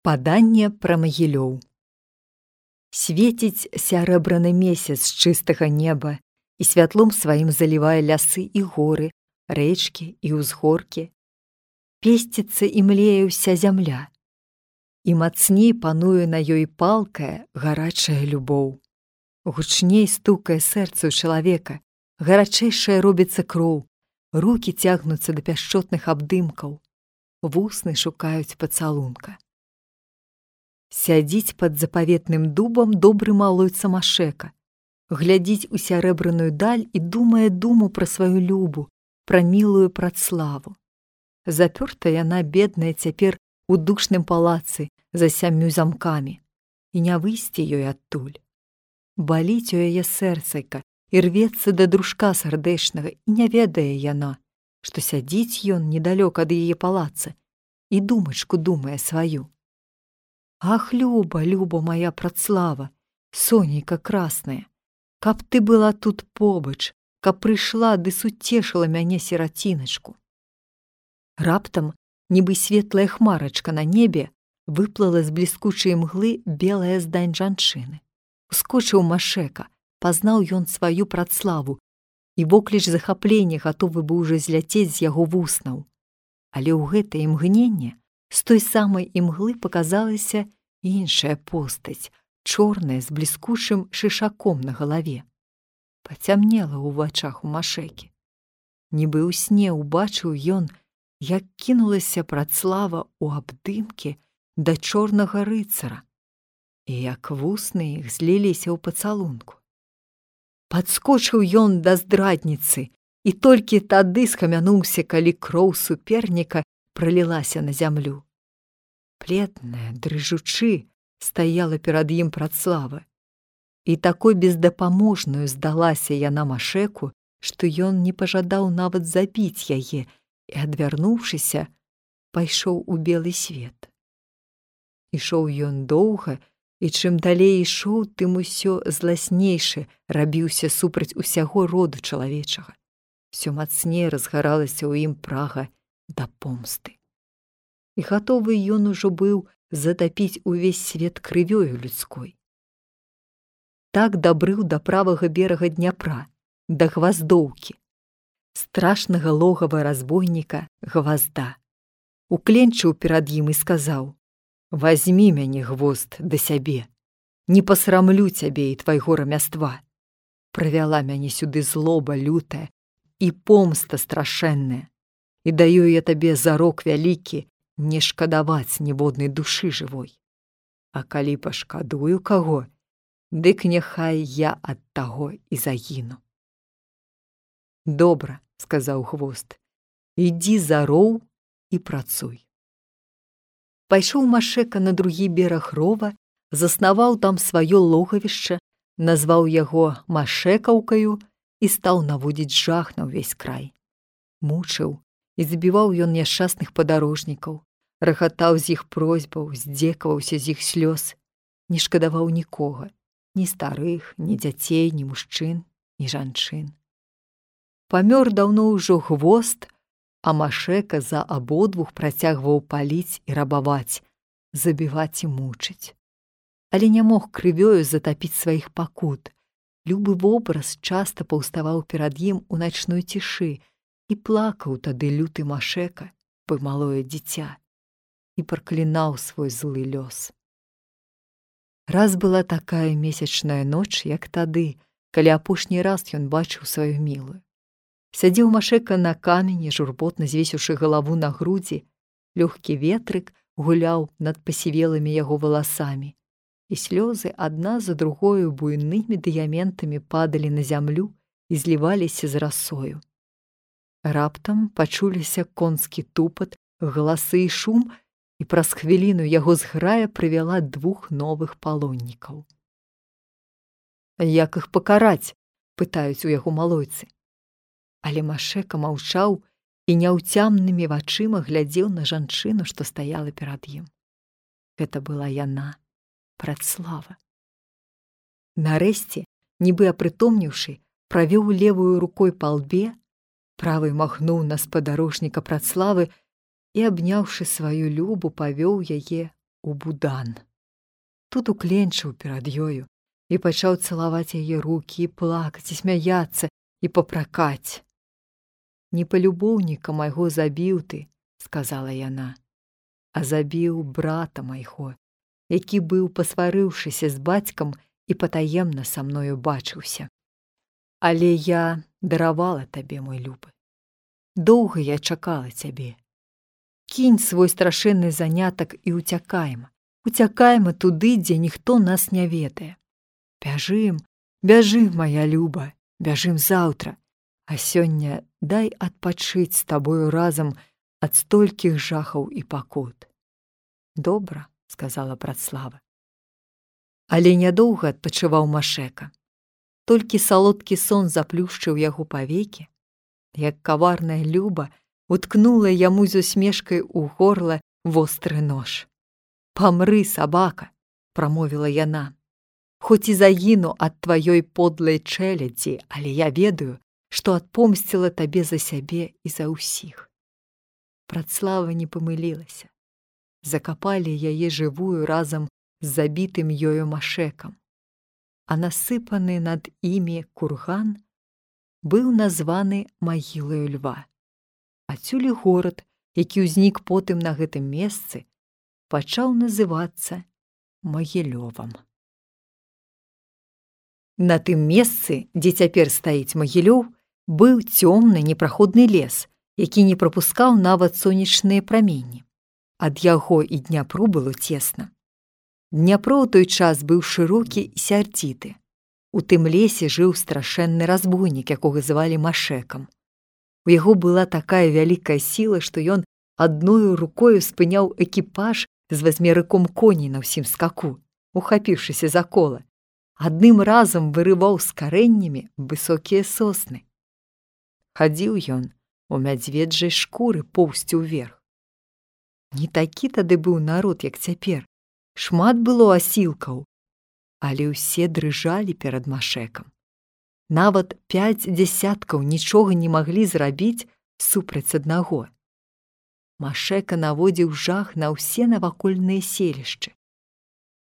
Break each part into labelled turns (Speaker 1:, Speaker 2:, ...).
Speaker 1: Паданне пра магілёў. Свеціць сярэбраны месяц з чыстага неба і святлом сваім залівае лясы і горы, рэчкі і ўзгоркі. Песціцца і млее ўся зямля. І мацней пануе на ёй палкая гарачая любоў. Гучней стукае сэрца ў чалавека, гарачэйшая робіцца кроў, руки цягнуцца да пяшчотных абдымкаў, вусны шукаюць пацалунка. Сядзіць пад запаветным дубам добры малой самашэка, глядзіць у сярэбраную даль і думае думу пра сваю любу, пра мілую працлаву. Запёрта яна бедная цяпер у душным палацы за сямю замкамі і не выйсці ёй адтуль. Баліць у яе сэрцайка і рвецца да дружка сардэчнага і не ведае яна, што сядзіць ён недалёк ад яе палаца і думачку думае сваю. Ах, люба, люба моя працлава, сонейка красная, каб ты была тут побач, каб прыйшла ды суцешыла мяне сераціначку. Раптам, нібы светлая хмарачка на небе выплыла з бліскучай мглы белая здань жанчыны. Ускочыў машека, пазнаў ён сваю працлаву, і вокліч захаплення гатовы быў ужо зляцець з яго вуснаў. Але ў гэтае імгненне з той самай імглы показалася іншая постаць, чорная з бліскучым шышаком на галаве. Пацямнела ў вачах у машэкі. Нібы ў сне ўбачыў ён, як кінулася працлава ў абдымкі да чорнага рыцара, і як вусны іх зліліся ў пацалунку. Падскочыў ён да здрадніцы, і толькі тады схамянуўся, калі кроў суперніка пралілася на зямлю. Плетная, дрыжучы, стаяла перад ім працлава. І такой бездапаможную здалася яна машеку, што ён не пажадаў нават забіць яе і, адвярнуўшыся, пайшоў у белы свет. Ішоў ён доўга, і чым далей ішоў, тым усё зласнейшы рабіўся супраць усяго роду чалавечага. Всё мацней разгаралася ў ім прага да помсты. І гатовы ён ужо быў затапіць увесь свет крывёю людской. Так дабрыў да правага берага дняпра, да гваздоўкі, страшнага логава разбойніка гвазда. Укленчыў перад ім і сказаў: « Вазьмі мяне гвозд да сябе, не пасрамлю цябе і твайго рамяства. Правяла мяне сюды злоба лютая і помста страшэнная і даю я табе зарок вялікі не шкадаваць ніводнай душы жывой. А калі пашкадую каго, дык няхай я ад таго і загіну. Добра, сказаў хвост, ідзі зароў і працуй. Пайшоў машека на другі бераг рова, заснаваў там сваё логавішча, назваў яго машекаўкаю і стаў наводзіць жах на ўвесь край. Мучыў, і забіваў ён няшчасных падарожнікаў, рахатаў з іх просьбаў, здзекаваўся з іх слёз, не шкадаваў нікога, ні старых, ні дзяцей, ні мужчын, ні жанчын. Памёр даўно ўжо хвост, а машека за абодвух працягваў паліць і рабаваць, забіваць і мучыць. Але не мог крывёю затапіць сваіх пакут. Любы вобраз часта паўставаў перад ім у начной цішы, і плакаў тады люты машека бы малое дзіця і праклінаў свой злы лёс. Раз была такая месячная ноч, як тады, калі апошні раз ён бачыў сваю мілую. Сядзеў машека на камені, журботна звесіўшы галаву на грудзі, лёгкі ветрык гуляў над пасівелымі яго валасамі, і слёзы адна за другою буйнымі дыяментамі падалі на зямлю і зліваліся з расою. Раптам пачуліся конскі тупат, галасы і шум, і праз хвіліну яго зграя прывяла двух новых палоннікаў. Як іх пакараць, пытаюць у яго малойцы. Але машека маўчаў і няўцямнымі вачыма глядзеў на жанчыну, што стаяла перад ім. Гэта была яна, працлава. Нарэшце, нібы апрытомніўшы, правёў левую рукой па лбе, правы махнуў на спадарожніка працлавы і абняўшы сваю любу павёў яе у будан. Тут укленчыў перад ёю і пачаў цалаваць яе рукі і плакаць і смяяцца і папракаць. Не палюбоўніка майго забіў ты, сказала яна, а забіў брата майго, які быў пасварыўшыся з бацькам і патаемна са мною бачыўся. Але я даравала табе мой любы. Доўга я чакала цябе. Кінь свой страшэнны занятак і уцякаем. Уцякаем туды, дзе ніхто нас не ведае. Бяжым, бяжы, моя люба, бяжым заўтра, А сёння дай адпачыць з табою разам ад столькіх жахаў і пакут. Добра, сказала прадслава. Але нядоўга адпачываў машека. Толькі салодкі сон заплюшчыў яго павекі, як каварная люба уткнула яму з усмешкай у горла востры нож. Памры, сабака, прамовіла яна хоць і загіну ад тваёй подлай чэлядзі, але я ведаю, што адпомсціла табе за сябе і за ўсіх. Працлава не памылілася. Закапалі яе жывую разам з забітым ёю машекам, а насыпаны над імі курган быў названы магілаю льва. Адцюлі горад, які ўзнік потым на гэтым месцы, пачаў называцца магілёвам. На тым месцы, дзе цяпер стаіць магілёў, быў цёмны непраходны лес, які не прапускаў нават сонечныя праменні. Ад яго і дняпру было цесна. Дняпро ў той час быў шырокі і сярдзіты. У тым лесе жыў страшэнны разбойнік, якога звалі машэкам. У яго была такая вялікая сіла, што ён адною рукою спыняў экіпаж з вазьмерыком коней на ўсім скаку, ухапіўшыся за кола адным разам вырываў з карэннямі высокія сосны. Хадзіў ён у мядзведжай шкуры поўсці ўверх. Не такі тады быў народ, як цяпер. Шмат было асілкаў, але ўсе дрыжалі перад машэкам. Нават пяць дзясяткаў нічога не маглі зрабіць супраць аднаго. Машэка наводзіў жах на ўсе навакольныя селішчы.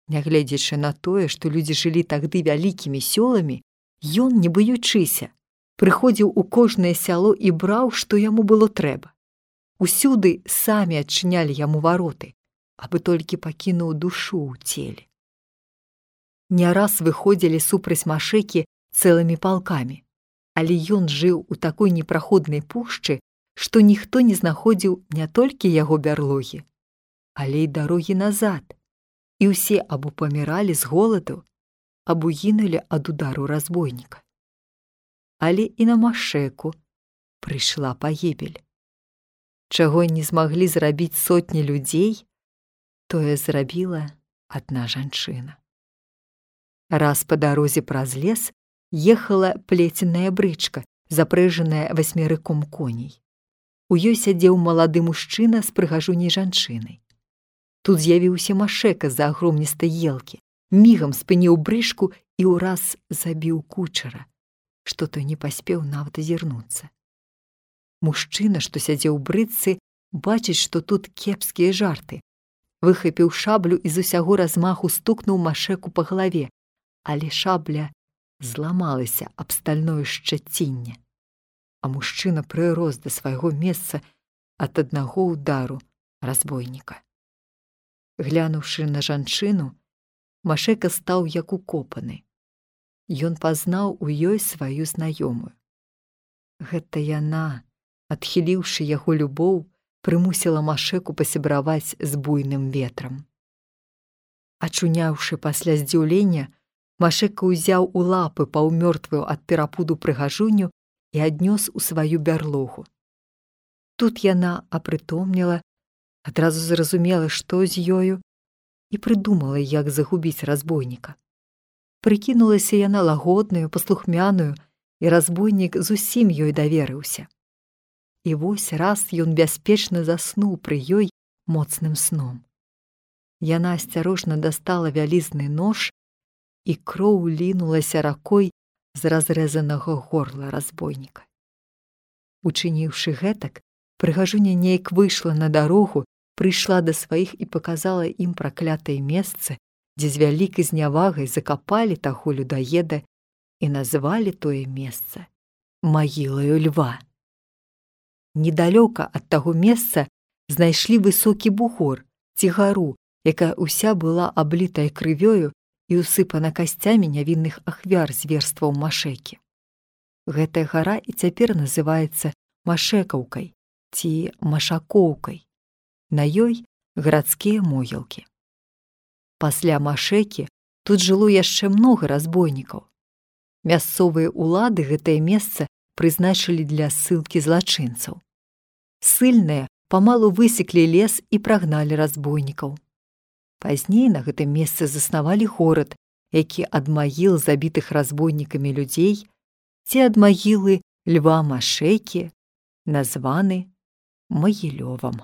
Speaker 1: Нягледзячы на тое, што людзі жылі тагды вялікімі сёламі, ён, не баючыся, прыходзіў у кожнае сяло і браў, што яму было трэба. Усюды самі адчынялі яму вароты, абы толькі пакінуў душу ў целе. Не раз выходзілі супраць машэкі цэлымі палкамі, але ён жыў у такой непраходнай пушчы, што ніхто не знаходзіў не толькі яго бярлогі, але і дарогі назад, і ўсе або паміралі з голаду, або гінулі ад удару разбойніка. Але і на машэку прыйшла пагібель. Чаго не змаглі зрабіць сотні людзей, тое зрабіла адна жанчына. Раз па дарозе праз лес ехала плеценая брычка, запрэжаная васьмерыком коней. У ёй сядзеў малады мужчына з прыгажуней жанчынай. Тут з'явіўся машека за агромністай елкі, мігам спыніў брышку і ўраз забіў кучара, што той не паспеў нават азірнуцца. Мужчына, што сядзеў брыцы, бачыць, што тут кепскія жарты. Выхапіў шаблю і з усяго размаху стукнуў машеку па галаве, але шабля зламалася аб стальное шчацінне. А мужчына прырос да свайго месца ад аднаго ўдару разбойніка. Глянуўшы на жанчыну, Машека стаў як укопаны. Ён пазнаў у ёй сваю знаёмую. Гэта яна, адхіліўшы яго любоў, прымусіла машеку пасябраваць з буйным ветрам. Ачуняўшы пасля здзіўлення, Машека ўзяў у лапы паўмёртвую ад перапуду прыгажуню і аднёс у сваю бярлогу. Тут яна апрытомніла адразу зразумела, што з ёю і прыдумала, як загубіць разбойніка. Прыкінулася яна лагодную, паслухмяную, і разбойнік зусім ёй даверыўся. І вось раз ён бяспечна заснуў пры ёй моцным сном. Яна асцярожна дастала вялізны нож, і кроў лінулася ракой з разрэзанага горла разбойніка. Учыніўшы гэтак, прыгажуня неяк выйшла на дарогу прыйшла да сваіх і паказала ім праклятае месца, дзе з вялікай знявагай закапалі таго людаеда і назвалі тое месца магілаю льва. Недалёка ад таго месца знайшлі высокі бугор ці гару, якая ўся была аблітая крывёю і ўсыпана касцямі нявінных ахвяр зверстваў машэкі. Гэтая гара і цяпер называецца машэкаўкай ці машакоўкай. На ёй гарадскія могілкі. Пасля машэкі тут жыло яшчэ многа разбойнікаў. Мясцовыя ўлады гэтае месца прызначылі для ссылкі злачынцаў. Сыльныя памалу высеклі лес і прагналі разбойнікаў. Пазней на гэтым месцы заснавалі горад, які ад магіл забітых разбойнікамі людзей ці ад магілы льва машэкі названы магілёвам.